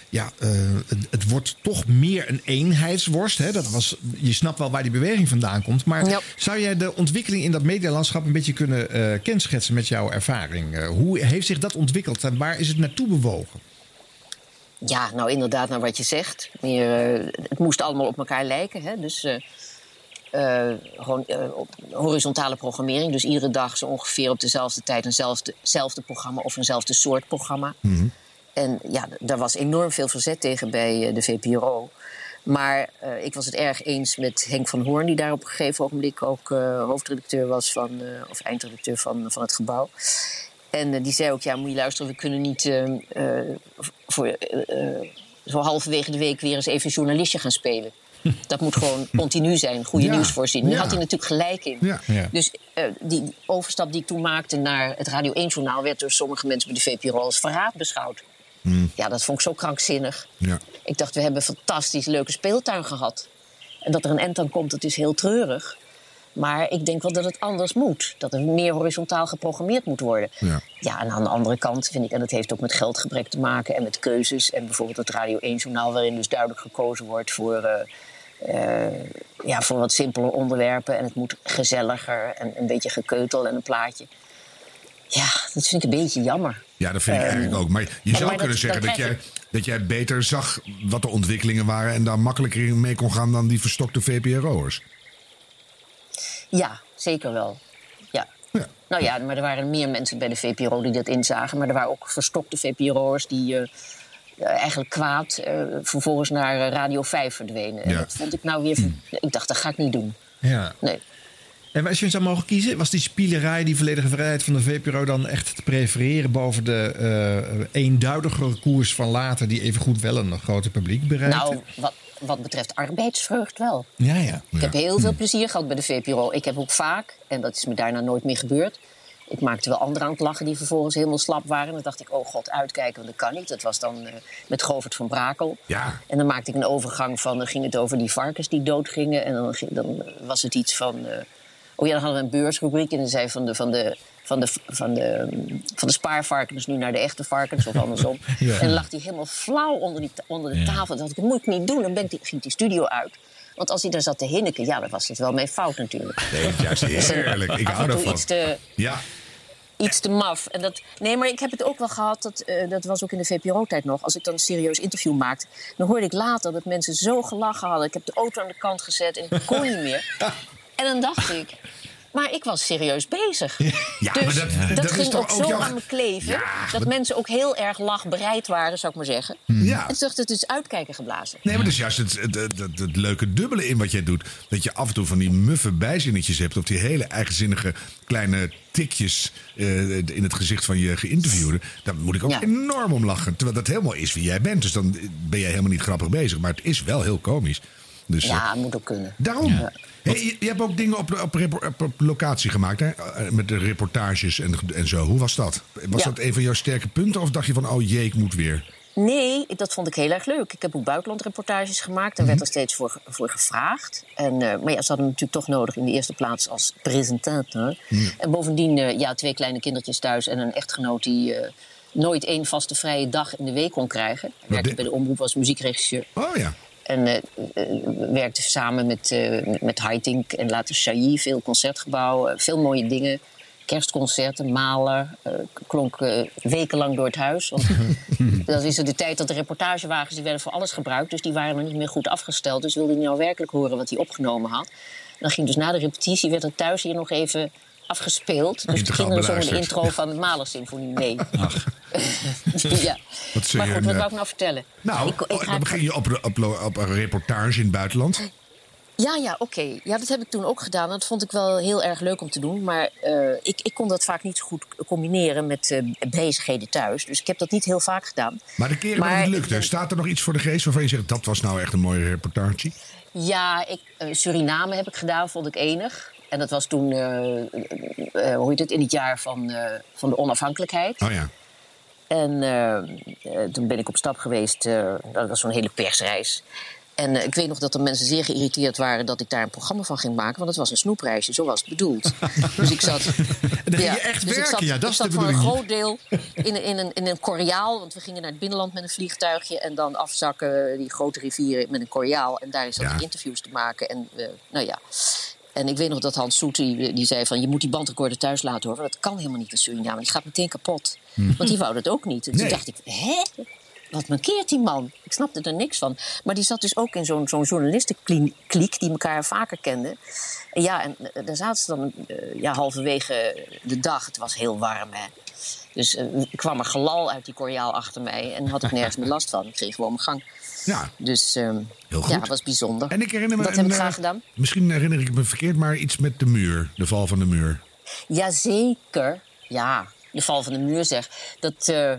ja eh, het, het wordt toch meer een eenheidsworst. Hè? Dat was, je snapt wel waar die beweging vandaan komt. Maar Ja. zou jij de ontwikkeling in dat medialandschap een beetje kunnen eh, kenschetsen met jouw ervaring? Eh, hoe heeft zich dat ontwikkeld en waar is het naartoe bewogen? Ja, nou inderdaad, naar wat je zegt. Meer, eh, het moest allemaal op elkaar lijken. Hè? Dus eh, eh, gewoon horizontale programmering. Dus iedere dag zo ongeveer op dezelfde tijd eenzelfde zelfde programma of eenzelfde soort programma. En ja, daar was enorm veel verzet tegen bij de VPRO. Maar ik was het erg eens met Henk van Hoorn, die daar op een gegeven ogenblik ook hoofdredacteur was van, of eindredacteur van, van het gebouw. En eh, die zei ook: Ja, moet je luisteren, we kunnen niet eh, eh, voor, eh, zo halverwege de week weer eens even een journalistje gaan spelen. [laughs] Dat moet gewoon continu zijn, goede Ja, nieuwsvoorziening. Daar ja. had hij natuurlijk gelijk in. Ja. Ja. Dus eh, die overstap die ik toen maakte naar het Radio 1-journaal... werd door sommige mensen bij de VPRO als verraad beschouwd. Ja, dat vond ik zo krankzinnig. Ja. Ik dacht, we hebben een fantastisch leuke speeltuin gehad. En dat er een end aan komt, dat is heel treurig. Maar ik denk wel dat het anders moet. Dat er meer horizontaal geprogrammeerd moet worden. Ja. Ja, en aan de andere kant vind ik, en dat heeft ook met geldgebrek te maken en met keuzes. En bijvoorbeeld het Radio 1-journaal, waarin dus duidelijk gekozen wordt voor, eh, eh, ja, voor wat simpeler onderwerpen. En het moet gezelliger en een beetje gekeutel en een plaatje. Ja, dat vind ik een beetje jammer. Ja, dat vind ik Ehm, eigenlijk ook. Maar je zou maar kunnen dat- zeggen dan dat jij, dat jij beter zag wat de ontwikkelingen waren... en daar makkelijker in mee kon gaan dan die verstokte VPRO'ers. Ja, zeker wel. Ja. Ja. Nou ja, maar er waren meer mensen bij de VPRO die dat inzagen. Maar er waren ook verstokte VPRO'ers die eh, eh, eigenlijk kwaad eh, vervolgens naar Radio 5 verdwenen. Ja. dat vond ik nou weer... Ik dacht, dat ga ik niet doen. Ja. Nee. En als je zou mogen kiezen, was die spielerij, die volledige vrijheid van de VPRO dan echt te prefereren boven de eh eenduidigere koers van later, die evengoed wel een groter publiek bereikt? Nou, wat, wat betreft arbeidsvreugd wel. ja, ja. Ik heb heel veel plezier gehad bij de VPRO. Ik heb ook vaak, en dat is me daarna nooit meer gebeurd... Ik maakte wel anderen aan het lachen die vervolgens helemaal slap waren. En dan dacht ik, oh god, uitkijken, want dat kan niet. Dat was dan eh, met Govert van Brakel. Ja. En dan maakte ik een overgang van, dan ging het over die varkens die doodgingen. En dan, ging- dan was het iets van, eh, oh ja, dan hadden we een beursrubriek. En dan zei van de, van de, van de, van, de, van de spaarvarkens nu naar de echte varkens of andersom. [laughs] En dan lag hij helemaal flauw onder, die, onder de Ja. tafel. Dat moet ik niet doen. Dan ben ik, die- ging die studio uit. Want als hij daar zat te hinniken, ja, dan was het wel mijn fout natuurlijk. Nee, het is juist heerlijk. Ik hou daarvan. iets te, Ja, iets te maf. En dat, nee, maar ik heb het ook wel gehad, dat, eh, dat was ook in de VPRO-tijd nog. Als ik dan een serieus interview maakte, dan hoorde ik later dat mensen zo gelachen hadden. Ik heb de auto aan de kant gezet en ik kon niet meer. [laughs] En dan dacht ik, maar ik was serieus bezig. Ja, dus dat- dat is ging ook zo jouw- aan me kleven, Ja, dat maar- mensen ook heel erg lachbereid waren, zou ik maar zeggen. ja. En toen dacht het is uitkijken geblazen. Nee, maar dat is juist het, het, het, leuke dubbele in wat jij doet. Dat je af en toe van die muffe bijzinnetjes hebt... of die hele eigenzinnige kleine tikjes eh, in het gezicht van je geïnterviewde. Daar moet ik ook Ja. enorm om lachen. Terwijl dat helemaal is wie jij bent. Dus dan ben jij helemaal niet grappig bezig. Maar het is wel heel komisch. Dus, eh, Ja, moet ook kunnen. Daarom. Hey, je, je hebt ook dingen op, op, repo- op, op locatie gemaakt, hè? Eh, Met de reportages en, en zo. Hoe was dat? Was Ja. dat een van jouw sterke punten? Of dacht je van, oh jee, ik moet weer? Nee, dat vond ik heel erg leuk. Ik heb ook buitenlandreportages gemaakt. Daar werd er steeds voor, voor gevraagd. En, eh, maar ja, ze hadden me natuurlijk toch nodig in de eerste plaats als presentator. En bovendien, eh, ja, twee kleine kindertjes thuis en een echtgenoot die eh, nooit één vaste vrije dag in de week kon krijgen. Hij werkte bij de omroep als muziekregisseur. Oh ja. En eh, eh, werkte samen met, eh met Haitink en later Chailly. Veel concertgebouwen, veel mooie dingen. Kerstconcerten, malen. klonk wekenlang door het huis. Want [laughs] dat is de tijd dat de reportagewagens die werden voor alles gebruikt. Dus die waren nog niet meer goed afgesteld. Dus wilde hij nou werkelijk horen wat hij opgenomen had. En dan ging dus na de repetitie, werd er thuis hier nog even afgespeeld. Dus Integraal toen gingen we zo de intro van de Malersymfonie mee. [laughs] ja. Wat Maar goed, wat wou ik nou vertellen? Nou, Ik- ik oh, dan begin je op, op, op een reportage in het buitenland. Ja, ja, oké. Ja, dat heb ik toen ook gedaan. Dat vond ik wel heel erg leuk om te doen. Maar eh, ik, ik kon dat vaak niet zo goed combineren met eh, bezigheden thuis. Dus ik heb dat niet heel vaak gedaan. Maar de keren dat het lukte, staat er nog iets voor de geest waarvan je zegt... dat was nou echt een mooie reportage? Ja, ik, eh, Suriname heb ik gedaan, vond ik enig. En dat was toen, eh, eh, hoe heet het, in het jaar van, eh, van de onafhankelijkheid. Oh ja. En eh, eh, toen ben ik op stap geweest. eh, dat was zo'n hele persreis. En eh, ik weet nog dat er mensen zeer geïrriteerd waren dat ik daar een programma van ging maken. Want het was een snoepreisje, zo was het bedoeld. [laughs] dus ik zat. dan je echt dus ik werken, zat, ja, dat ik is zat de voor een groot deel in, een- in, een, in een koriaal. Want we gingen naar het binnenland met een vliegtuigje. En dan afzakken die grote rivieren met een koriaal. En daar zat Ja. ik interviews te maken. En eh, nou ja. En ik weet nog dat Hans Soet, die, die zei van... je moet die bandrecorder thuis laten horen. Dat kan helemaal niet in Suriname. Die gaat meteen kapot. Want die wou dat ook niet. En Nee. toen dacht ik, hè? Wat mankeert die man? Ik snapte er niks van. Maar die zat dus ook in zo'n zo'n journalistenkliek... die elkaar vaker kenden. En ja, en eh, daar zaten ze dan eh, ja, halverwege de dag. Het was heel warm, hè. Dus eh, kwam er gelal uit die koriaal achter mij. En had ik nergens meer last van. Ik kreeg gewoon mijn gang. Ja. Dus ehm, Heel goed. ja, het was bijzonder. En ik herinner me... Dat een, heb ik eh, graag gedaan. Misschien herinner ik me verkeerd, maar iets met de muur. De val van de muur. Jazeker. Ja, de val van de muur zeg. Dat, eh,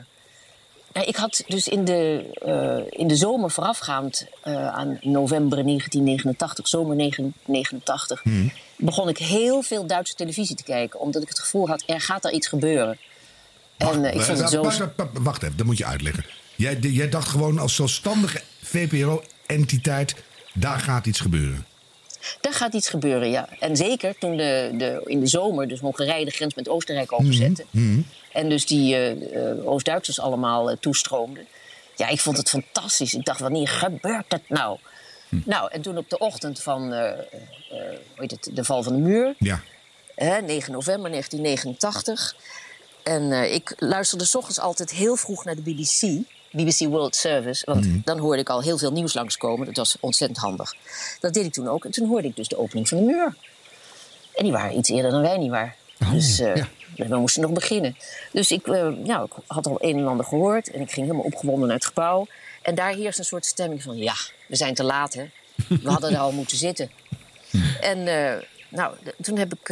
nou, ik had dus in de, eh, in de zomer voorafgaand eh, aan november 1989, zomer 1989, begon ik heel veel Duitse televisie te kijken. Omdat ik het gevoel had, er gaat daar iets gebeuren. En eh, ik vond het zo... Wacht, wacht, wacht, wacht even, dat moet je uitleggen. Jij, jij dacht gewoon als zelfstandige VPRO-entiteit... daar gaat iets gebeuren. Daar gaat iets gebeuren, ja. En zeker toen de, de, in de zomer dus Hongarije de grens met Oostenrijk openzette. En dus die eh, eh, Oost-Duitsers allemaal eh, toestroomden. Ja, ik vond het fantastisch. Ik dacht, wanneer gebeurt dat nou? Nou, en toen op de ochtend van hoe het, de val van de muur... Ja. Hè, 9 november 1989. En ik luisterde 's ochtends altijd heel vroeg naar de BBC. BBC World Service. Want dan hoorde ik al heel veel nieuws langskomen. Dat was ontzettend handig. Dat deed ik toen ook. En toen hoorde ik dus de opening van de muur. En die waren iets eerder dan wij niet waar. dus eh, we moesten nog beginnen. Dus ik, nou, ik had al een en ander gehoord. En ik ging helemaal opgewonden naar het gebouw. En daar heerst een soort stemming van... ja, we zijn te laat, hè. We hadden er al [laughs] moeten zitten. En eh, nou, toen, heb ik,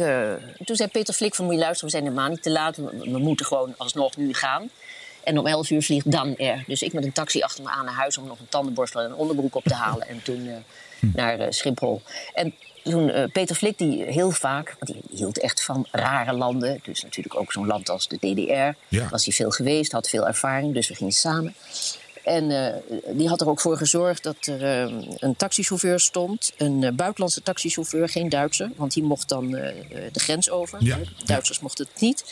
toen zei Peter Flik van... moet je luisteren, we zijn helemaal niet te laat. We, we moeten gewoon alsnog nu gaan. En om 11 uur vliegt Dan Air. Dus ik met een taxi achter me aan naar huis... om nog een tandenborstel en een onderbroek op te halen. En toen eh, naar eh, Schiphol. En toen eh, Peter Flik, die heel vaak... want die hield echt van rare landen. Dus natuurlijk ook zo'n land als de DDR. Ja. Was hij veel geweest, had veel ervaring. Dus we gingen samen. En die had er ook voor gezorgd dat er een taxichauffeur stond. Een buitenlandse taxichauffeur, geen Duitser. Want die mocht dan de grens over. Ja. Duitsers mochten het niet.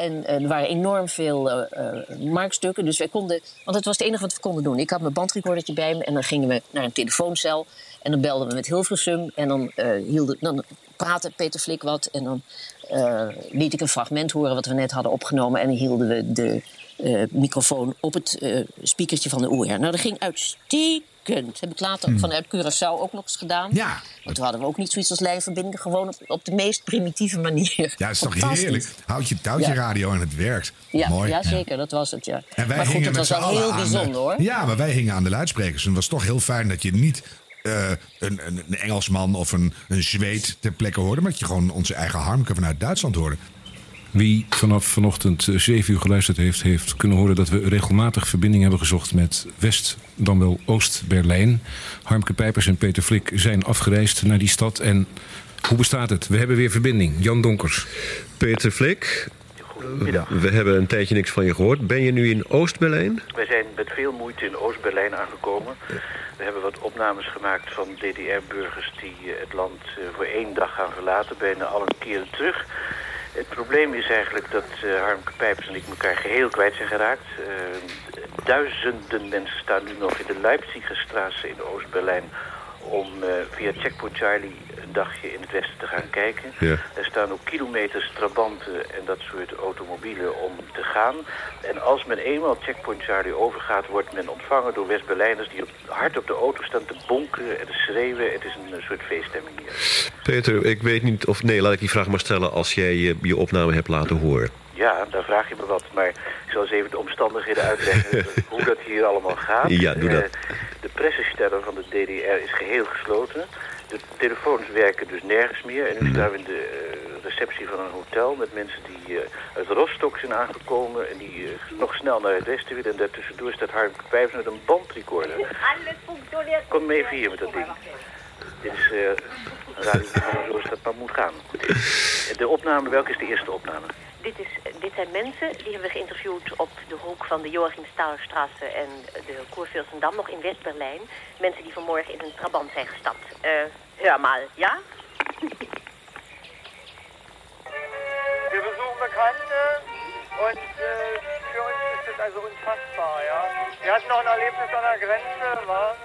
En eh, er waren enorm veel eh, eh, markstukken. Dus wij konden. Want het was het enige wat we konden doen. Ik had mijn bandrecordertje bij me. En dan gingen we naar een telefooncel. En dan belden we met Hilversum. En dan, hielden, dan praatte Peter Flik wat. En dan liet ik een fragment horen wat we net hadden opgenomen. En dan hielden we de microfoon op het speakertje van de OR. Nou, dat ging uitstekend. Heb ik later vanuit Curaçao ook nog eens gedaan. Ja. Want toen hadden we ook niet zoiets als lijnverbinding. Gewoon op, op de meest primitieve manier. Ja, het is [laughs] toch heerlijk. Houd je touwtje radio en het werkt. Ja, Mooi. ja, zeker. Dat was het, ja. En wij maar goed, het met was wel heel aan de- bijzonder, hoor. Ja, maar wij hingen aan de luidsprekers. En het was toch heel fijn dat je niet eh, een, een, een Engelsman of een, een Zweed ter plekke hoorde... maar dat je gewoon onze eigen Harmke vanuit Duitsland hoorde. Wie vanaf vanochtend eh, 7 uur geluisterd heeft, heeft kunnen horen dat we regelmatig verbinding hebben gezocht met West, dan wel Oost-Berlijn. Harmke Pijpers en Peter Flik zijn afgereisd naar die stad. En hoe bestaat het? We hebben weer verbinding. Jan Donkers. Peter Flik, we hebben een tijdje niks van je gehoord. Ben je nu in Oost-Berlijn? Wij zijn met veel moeite in Oost-Berlijn aangekomen. We hebben wat opnames gemaakt van DDR-burgers die eh, het land eh, voor één dag gaan verlaten, bijna al een keer terug. Het probleem is eigenlijk dat eh, Harmke Pijpers en ik elkaar geheel kwijt zijn geraakt. Eh, duizenden mensen staan nu nog in de Leipzigerstraße in Oost-Berlijn om eh, via Checkpoint Charlie een dagje in het westen te gaan kijken. Ja. Er staan ook kilometers trabanten en dat soort automobielen om te gaan. En als men eenmaal Checkpoint Charlie overgaat, wordt men ontvangen door West-Berlijners die op, hard op de auto staan te bonken en te schreeuwen. Het is een soort feeststemming hier. Peter, ik weet niet of... Nee, laat ik die vraag maar stellen als jij je, je opname hebt laten horen. Ja, daar vraag je me wat, maar ik zal eens even de omstandigheden uitleggen [laughs] hoe dat hier allemaal gaat. Ja, doe dat. Eh, de pressesteller van de DDR is geheel gesloten. De telefoons werken dus nergens meer. En nu Mhm. staan we in de eh, receptie van een hotel met mensen die eh, uit Rostock zijn aangekomen en die nog snel naar het westen willen. En daartussendoor staat Pijpers met een bandrecorder. Kom mee even hier met dat ding. Dit is eh een radioprogramma zoals dat maar moet gaan. [laughs] De opname, welke is de eerste opname? Dit, is, dit zijn mensen die hebben we geïnterviewd op de hoek van de Joachim Stauerstraße en de Kurfürstendamm, nog in West-Berlijn. Mensen die vanmorgen in een trabant zijn gestapt. Eh, hör mal, ja? Wir besuchen Bekannte und äh, für uns ist das also unfassbar, ja. Wir hatten noch ein Erlebnis an der Grenze, war.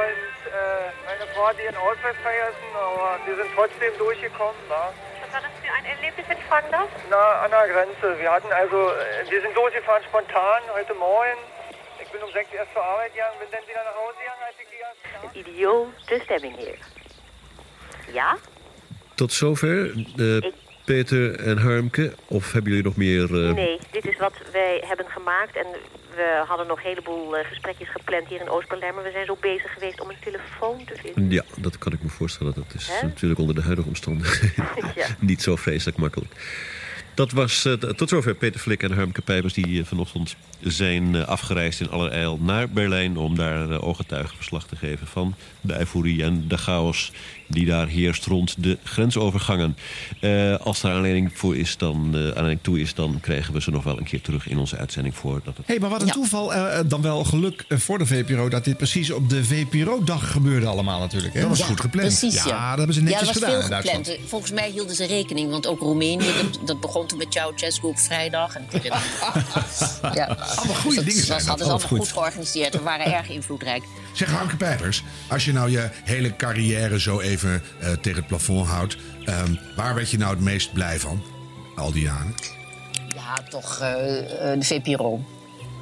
Und äh, meine Frau hat ihren Ausweis vergessen, aber wir sind trotzdem durchgekommen, war. Was war das für ein Erlebnis, wenn ich fragen darf? Na, an der Grenze. Wir hatten also, äh, wir sind durchgefahren spontan heute Morgen. Ich bin um sechs erst zur Arbeit gegangen, bin dann wieder nach Hause gegangen, als ich die ganze Een idiote stemming hier. Ja? Tot zover, eh, Peter en Harmke. Of hebben jullie nog meer... eh, Nee, dit is wat wij hebben gemaakt. En we hadden nog een heleboel eh, gesprekjes gepland hier in Oost-Berlijn. Maar we zijn zo bezig geweest om een telefoon te vinden. Ja, dat kan ik me voorstellen. Dat is natuurlijk onder de huidige omstandigheden [laughs] Ja. niet zo vreselijk makkelijk. Dat was eh, tot zover Peter Flik en Harmke Pijpers... die vanochtend zijn afgereisd in allerijl naar Berlijn... om daar ooggetuigenverslag te geven van de euforie en de chaos... die daar heerst rond de grensovergangen. Eh, als er aanleiding, voor is, dan, eh, aanleiding toe is... dan krijgen we ze nog wel een keer terug in onze uitzending voor. Dat het... Hé, hey, maar wat een toeval. eh, dan wel geluk voor de VPRO dat dit precies op de VPRO-dag gebeurde allemaal natuurlijk. Hè? Dat was Ja, goed gepland. Precies, ja. Ja, dat hebben ze netjes ja, dat was gedaan in veel Duitsland. gepland. Volgens mij hielden ze rekening, want ook Roemenië, dat, dat begon toen met Ceausescu op vrijdag. En [laughs] ja. Allemaal goede Dus dingen dat zijn was, dat. hadden ze allemaal Goed. goed georganiseerd. We waren erg invloedrijk. Zeg Harmke Pijpers, als je nou je hele carrière zo even eh, tegen het plafond houdt... ehm, waar werd je nou het meest blij van, al die jaren? Ja, toch eh, de VPRO.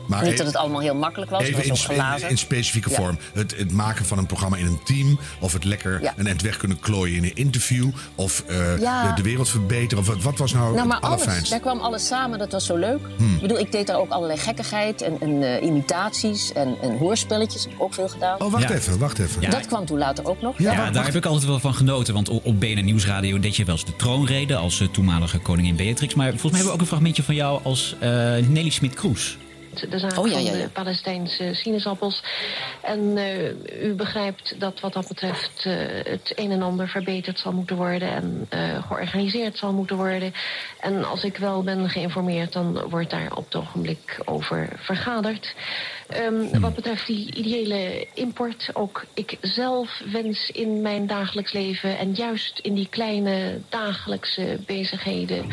Maar Niet e- dat het allemaal heel makkelijk was, Even in, was gelazen. in specifieke Ja. vorm. Het, het maken van een programma in een team. Of het lekker Ja. een eind weg kunnen klooien in een interview. Of eh, Ja. de, de wereld verbeteren. Of wat, wat was nou, Nou, maar het alles. Daar kwam alles samen. Dat was zo leuk. Hmm. Ik bedoel, ik deed daar ook allerlei gekkigheid en, en eh, imitaties en, en hoorspelletjes. Heb ik ook veel gedaan. Oh, wacht Ja. even, wacht even. Ja. Dat kwam toen later ook nog. Ja, daar heb ik altijd wel van genoten. Want op BNN Nieuwsradio deed je wel eens de troonrede als eh, toenmalige koningin Beatrix. Maar volgens mij hebben we ook een fragmentje van jou als eh, Nelly Smit-Kroes. Met de zaak Oh, ja, ja, van ja. de Palestijnse sinaasappels. En eh, u begrijpt dat wat dat betreft eh, het een en ander verbeterd zal moeten worden en eh, georganiseerd zal moeten worden. En als ik wel ben geïnformeerd, dan wordt daar op het ogenblik over vergaderd. Ehm, Wat betreft die ideële import, ook ik zelf wens in mijn dagelijks leven en juist in die kleine dagelijkse bezigheden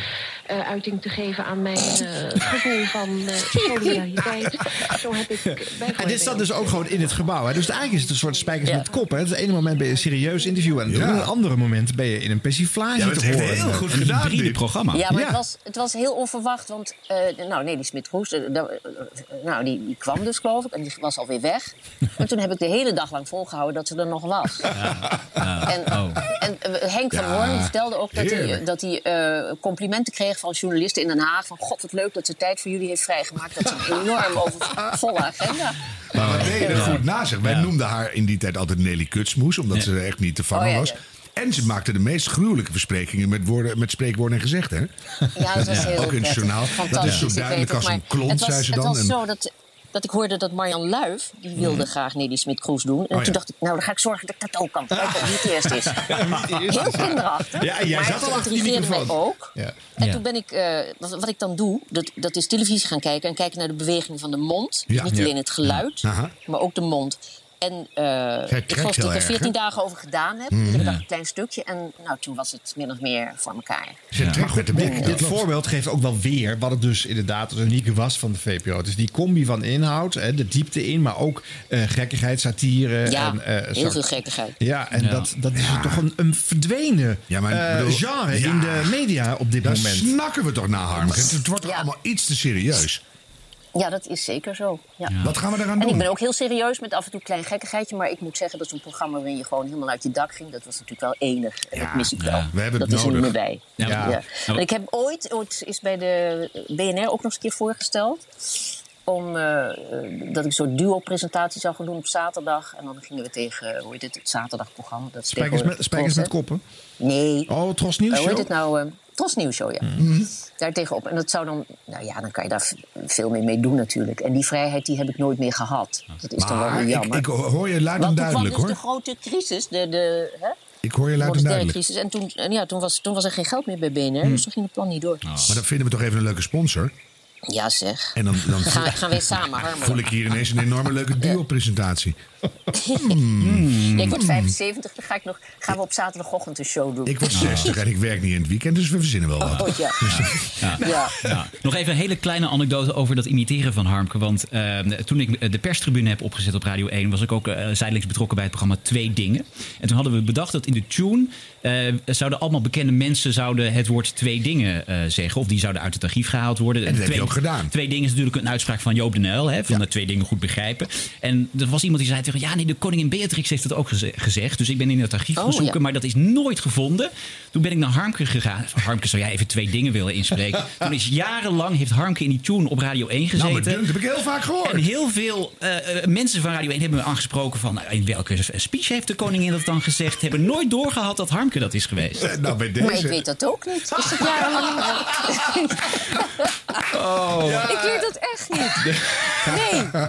eh, uiting te geven aan mijn eh, gevoel van eh, solidariteit. Zo heb ik bijvoorbeeld. En dit staat dus ook gewoon in het gebouw. Hè? Dus eigenlijk is het een soort spijkers met kop. Hè? Het ene moment ben je een serieus interview en Ja. een andere moment ben je in een persiflage Ja, te horen. heel goed Een gedaan. hybride dit. programma. Ja, maar Ja. Het, was, het was heel onverwacht. Want, eh, nou, Nelly eh, nou, die, die kwam dus, geloof ik. En die was alweer weg. En toen heb ik de hele dag lang volgehouden dat ze er nog was. En, Oh. en eh, Henk van Ja, Hoorn vertelde ook dat hij, heerlijk. dat hij eh, complimenten kreeg van journalisten in Den Haag. Van, god, wat leuk dat ze tijd voor jullie heeft vrijgemaakt. Dat ze een enorm overvolle agenda. Maar wat deed je er goed na zeg. Wij noemden haar in die tijd altijd Nelly Kutsmoes, omdat ze echt niet te vangen Oh, ja, was. ja. En ze maakte de meest gruwelijke versprekingen met, woorden, met spreekwoorden en gezegd, hè? Ja, dat was heel Ook in het journaal. Dat is zo duidelijk als een klont, het was, zei ze Het dan. was En- zo dat, dat ik hoorde dat Marjan Luif, die wilde graag Nelly Smit-Kroes doen. En Mhm. Oh, toen dacht ik, nou, dan ga ik zorgen dat ik dat ook kan. Kijk wie [laughs] het eerst is. Heel kinderachtig. Ja, jij maar zat al achter die mij ook. Ja. En Ja. toen ben ik, eh, wat, wat ik dan doe, dat, dat is televisie gaan kijken en kijken naar de beweging van de mond. Niet alleen het geluid, maar ook de mond. En eh, ik geloof dat ik er erg, hè? 14 dagen over gedaan heb. Iedere dag een klein stukje. En nou, toen was het min of meer voor elkaar. Ze trekt met de bek. Dit, voorbeeld geeft ook wel weer wat het dus inderdaad het unieke was van de VPRO. Dus die combi van inhoud, hè, de diepte in, maar ook eh, gekkigheid, satire. Ja, en, eh, heel veel gekkigheid. Ja, en Ja. Dat, dat is toch een, een verdwenen Ja, maar bedoel- genre Ja. in de media op dit Daar moment. snakken we toch naar, Harmke? Het, het wordt toch Ja. allemaal iets te serieus. Ja, dat is zeker zo. Ja. Wat gaan we eraan En ik doen? ben ook heel serieus met af en toe een klein gekkigheidje. Maar ik moet zeggen dat zo'n programma waarin je gewoon helemaal uit je dak ging... dat was natuurlijk wel enig. En Ja, dat mis ik ja. wel. We hebben het is er niet nodig. meer bij. Ja, En ik heb ooit, ooit is bij de BNR ook nog eens een keer voorgesteld... om eh, eh, dat ik een soort duo-presentatie zou gaan doen op zaterdag. En dan gingen we tegen, eh, hoe heet het, het zaterdagprogramma. Dat is Spijkers met, spijkers met koppen. Nee. Oh, Tros Nieuws hoe heet het nou? eh Tros Nieuws Show, ja. Mhm. Daar tegenop. En dat zou dan... Nou ja, dan kan je daar veel mee, mee doen natuurlijk. En die vrijheid die heb ik nooit meer gehad. Dat is dan wel Maar weer ik, jammer. ik hoor je luid en duidelijk, dus hoor. de grote crisis, de, de hè? Ik hoor je luid en duidelijk. crisis. En toen, en ja, toen, was, toen was er geen geld meer bij BNR, Hm. dus toen ging het plan niet door. Maar dan vinden we toch even een leuke sponsor. Ja zeg. En dan, dan Dan [laughs] gaan, we- gaan we samen voel ik hier ineens een enorme leuke duo-presentatie. Nee, ik word 75, dan ga ik nog, gaan we op zaterdagochtend een show doen. Ik word 60 en ik werk niet in het weekend, dus we verzinnen wel wat. Oh, [laughs] ja. Ja. ja. Ja. Nog even een hele kleine anekdote over dat imiteren van Harmke. Want eh, toen ik de perstribune heb opgezet op Radio 1... was ik ook eh, zijdelings betrokken bij het programma Twee Dingen. En toen hadden we bedacht dat in de tune... eh, zouden allemaal bekende mensen zouden het woord twee dingen eh, zeggen. Of die zouden uit het archief gehaald worden. En dat heb twee, je ook gedaan. Twee dingen is natuurlijk een uitspraak van Joop de Nijl. Hè, van de twee dingen goed begrijpen. En er was iemand die zei ja nee, de koningin Beatrix heeft het ook geze- gezegd. Dus ik ben in het archief Oh, gaan zoeken. ja. Maar dat is nooit gevonden. Toen ben ik naar Harmke gegaan. Harmke, zou jij even twee dingen willen inspreken? [laughs] Toen is jarenlang heeft Harmke in die tune op Radio 1 gezeten. Nou, dunkt, heb ik heel vaak gehoord. En heel veel eh, eh, mensen van Radio 1 hebben me aangesproken van... nou, in welke speech heeft de koningin dat dan gezegd? Hebben nooit doorgehad dat Harmke dat is geweest. Eh, Nou, bij Maar ik deze... weet dat ook niet. Is dat jarenlang? [laughs] Ik weet dat echt niet. Nee.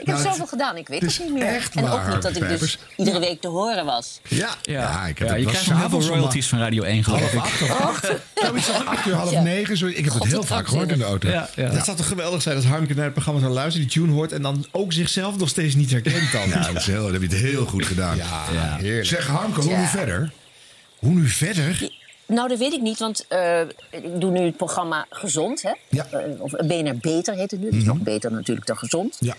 Ik heb zoveel gedaan, ik weet het niet meer. echt en ook niet dat ik dus iedere week te horen was. Ja, ja. ik heb je krijgt nog heel veel royalties van Radio 1 geloof ik. half acht of Zoiets van acht uur, half negen. Zo, ik heb het heel vaak gehoord in de auto. Dat zou toch geweldig zijn als Harmke naar het programma zou luisteren, die tune hoort en dan ook zichzelf nog steeds niet herkent dan. Ja, dat, is heel, dat heb je het heel goed gedaan. Ja, heerlijk. Zeg Harmke, hoe nu verder? Hoe nu verder? Nou, dat weet ik niet, want eh, ik doe nu het programma Gezond. Hè? Ja. Mhm. Eh, of BNR Beter heet het nu. Dat is nog beter natuurlijk dan Gezond. Ja.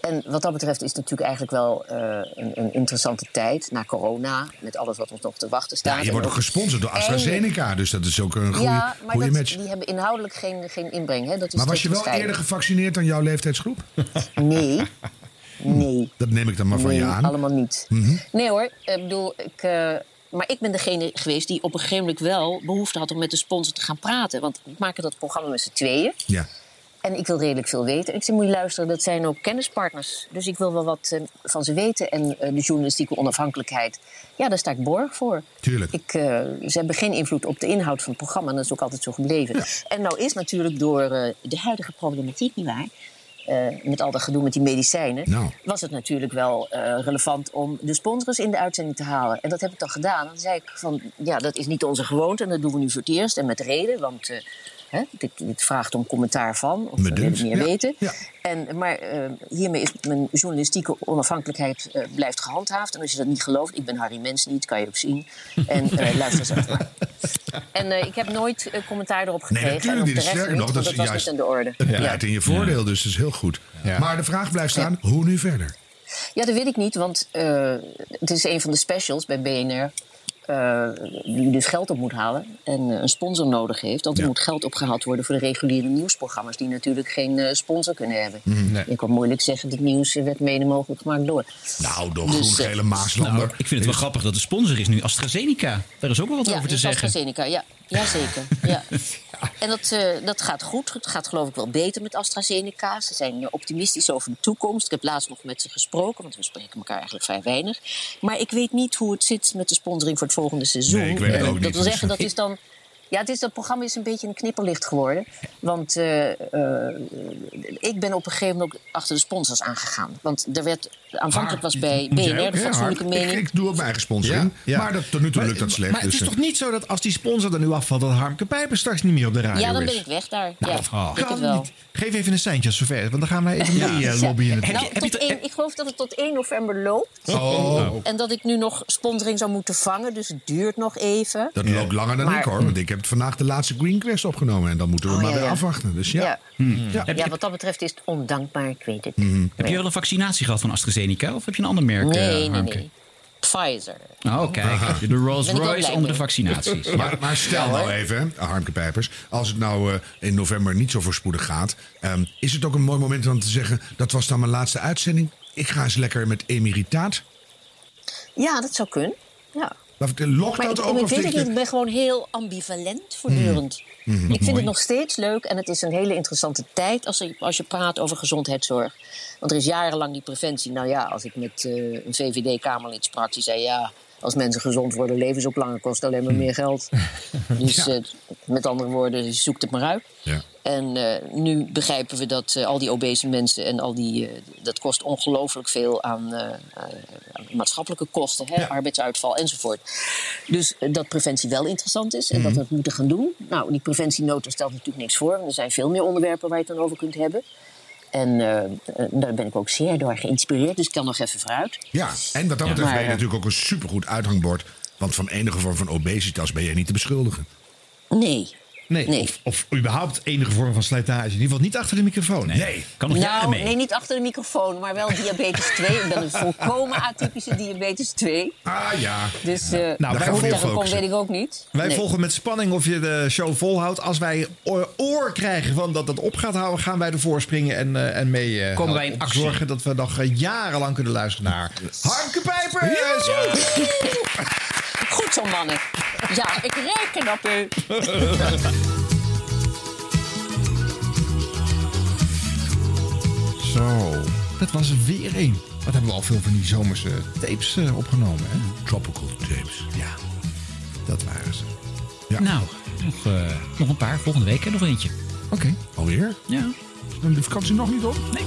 En wat dat betreft is het natuurlijk eigenlijk wel eh, een, een interessante tijd na corona. Met alles wat ons nog te wachten staat. Ja, je wordt ook gesponsord door AstraZeneca, dus dat is ook een goede, ja, maar goede dat, match. die hebben inhoudelijk geen, geen inbreng. Hè? Dat is Maar was je wel eerder gevaccineerd dan jouw leeftijdsgroep? Nee. Nee. [laughs] Dat neem ik dan maar van nee, je aan. allemaal niet. Nee hoor, ik bedoel, ik, eh, maar ik ben degene geweest die op een gegeven moment wel behoefte had om met de sponsor te gaan praten. Want we maken dat programma met z'n tweeën. Ja. En ik wil redelijk veel weten. Ik zei, moet je luisteren, dat zijn ook kennispartners. Dus ik wil wel wat eh, van ze weten. En eh, de journalistieke onafhankelijkheid, ja, daar sta ik borg voor. Tuurlijk. Ik, eh, ze hebben geen invloed op de inhoud van het programma. En dat is ook altijd zo gebleven. En nou is natuurlijk door de huidige problematiek, nietwaar... eh, met al dat gedoe met die medicijnen, Nou. was het natuurlijk wel relevant om de sponsors in de uitzending te halen. En dat heb ik dan gedaan. Dan zei ik van, ja, dat is niet onze gewoonte en dat doen we nu voor het eerst en met reden, want hè, dit, dit vraagt om commentaar van, of we willen meer ja. weten. Ja. En, maar eh, hiermee is mijn journalistieke onafhankelijkheid eh, blijft gehandhaafd. En als je dat niet gelooft, ik ben Harry Mens niet, kan je ook zien. En eh, [laughs] luister maar. En eh, ik heb nooit commentaar erop Nee, gekregen. natuurlijk en niet. op de rest Sterker nog, dat is was juist niet aan de orde. Het Ja. in je voordeel, dus dat is heel goed. Maar de vraag blijft staan, hoe nu verder? Ja, dat weet ik niet, want eh, het is een van de specials bij BNR. Eh, die dus geld op moet halen en eh, een sponsor nodig heeft. Want er moet geld opgehaald worden voor de reguliere nieuwsprogramma's... die natuurlijk geen eh, sponsor kunnen hebben. Nee. Je kan moeilijk zeggen, dat nieuws werd mede mogelijk gemaakt door. Nou, door Dus, groen-gele Maaslander. Nou, ik vind het wel grappig dat de sponsor is nu AstraZeneca. Daar is ook wel wat ja, over te zeggen. AstraZeneca, ja. [laughs] ja zeker. Ja. En dat, eh, dat gaat goed. Het gaat geloof ik wel beter met AstraZeneca. Ze zijn optimistisch over de toekomst. Ik heb laatst nog met ze gesproken, want we spreken elkaar eigenlijk vrij weinig. Maar ik weet niet hoe het zit met de sponsoring voor het volgende seizoen. Nee, ik weet het Eh, ook niet, Dat wil dus- zeggen, dat is dan... Ja, het is, dat programma is een beetje een knipperlicht geworden. Want eh, eh, ik ben op een gegeven moment ook achter de sponsors aangegaan. Want er werd, aanvankelijk was bij Moet jij BNR de fatsoenlijke mening... Ik, ik doe ook mijn eigen sponsoring. Ja, ja. Maar dat, tot nu toe lukt dat slecht. Maar het is dus, toch niet zo dat als die sponsor er nu afvalt... dat Harmke Pijper straks niet meer op de radio is? Ja, dan ben ik weg daar. Nou, ja, dat ik het wel. niet. Geef even een seintje als zover, want dan gaan wij even mee eh, Ja. lobbyen. Nou, tot één- ik geloof dat het tot 1 november loopt. Oh. En dat ik nu nog sponsoring zou moeten vangen. Dus het duurt nog even. dat loopt langer dan Maar- ik hoor. Want ik heb vandaag de laatste Green Quest opgenomen. En dan moeten we Oh, maar ja, weer ja. afwachten. Dus ja. Ja. Ja. Ja, wat dat betreft is het ondankbaar, ik weet het. Heb je wel een vaccinatie gehad van AstraZeneca? Of heb je een ander merk, Nee, eh, nee, Harmke? nee. Pfizer. Oh, kijk. De Rolls Royce onder de vaccinaties. [laughs] Maar, maar stel nou even, hè, Harmke Pijpers, als het nou eh, in november niet zo voorspoedig gaat, ehm, is het ook een mooi moment om te zeggen: dat was dan mijn laatste uitzending. Ik ga eens lekker met emeritaat. Ja, dat zou kunnen. Ja. Maar Lokt ik, dat ook? ik Of weet niet, ik ben gewoon heel ambivalent voortdurend. Mhm. Ik vind Mooi. het nog steeds leuk en het is een hele interessante tijd als je, als je praat over gezondheidszorg. Want er is jarenlang die preventie. Nou ja, als ik met eh, een VVD-Kamerlid sprak, die zei ja. Als mensen gezond worden, leven ze kost alleen maar meer geld. [laughs] Dus eh, met andere woorden, zoek het maar uit. Ja. En eh, nu begrijpen we dat eh, al die obese mensen en al die. dat kost ongelooflijk veel aan, aan maatschappelijke kosten, hè, arbeidsuitval enzovoort. Dus dat preventie wel interessant is en dat we het moeten gaan doen. Nou, die preventienota stelt natuurlijk niks voor. Er zijn veel meer onderwerpen waar je het dan over kunt hebben. En eh, eh, daar ben ik ook zeer door geïnspireerd, dus ik kan nog even vooruit. Ja, en wat dat betreft Maar, ben je eh, natuurlijk ook een supergoed uithangbord. Want van enige vorm van obesitas ben jij niet te beschuldigen. Nee. Nee, Of, of überhaupt enige vorm van slijtage. In ieder geval niet achter de microfoon. Nee. Kan nog Nou, mee. nee, niet achter de microfoon, maar wel diabetes 2. Ik ben een volkomen atypische diabetes 2. Ah ja. Dus eh Nou, nou, wij hoe weet ik ook niet. Wij Nee. volgen met spanning of je de show volhoudt. Als wij oor, oor krijgen van dat het op gaat houden, gaan wij ervoor springen en, eh, en mee eh, Komen wij in actie. Zorgen dat we nog jarenlang kunnen luisteren naar Harmke Pijper. Goed zo, mannen. Ja, ik reken op u. Zo, dat was er weer één. Wat hebben we al veel van die zomerse tapes eh, opgenomen, hè? Tropical tapes. Ja, dat waren ze. Nou, nog, eh, nog een paar. Volgende week hè, nog eentje. Oké. Alweer? Ja. Dan de vakantie nog niet op? Nee.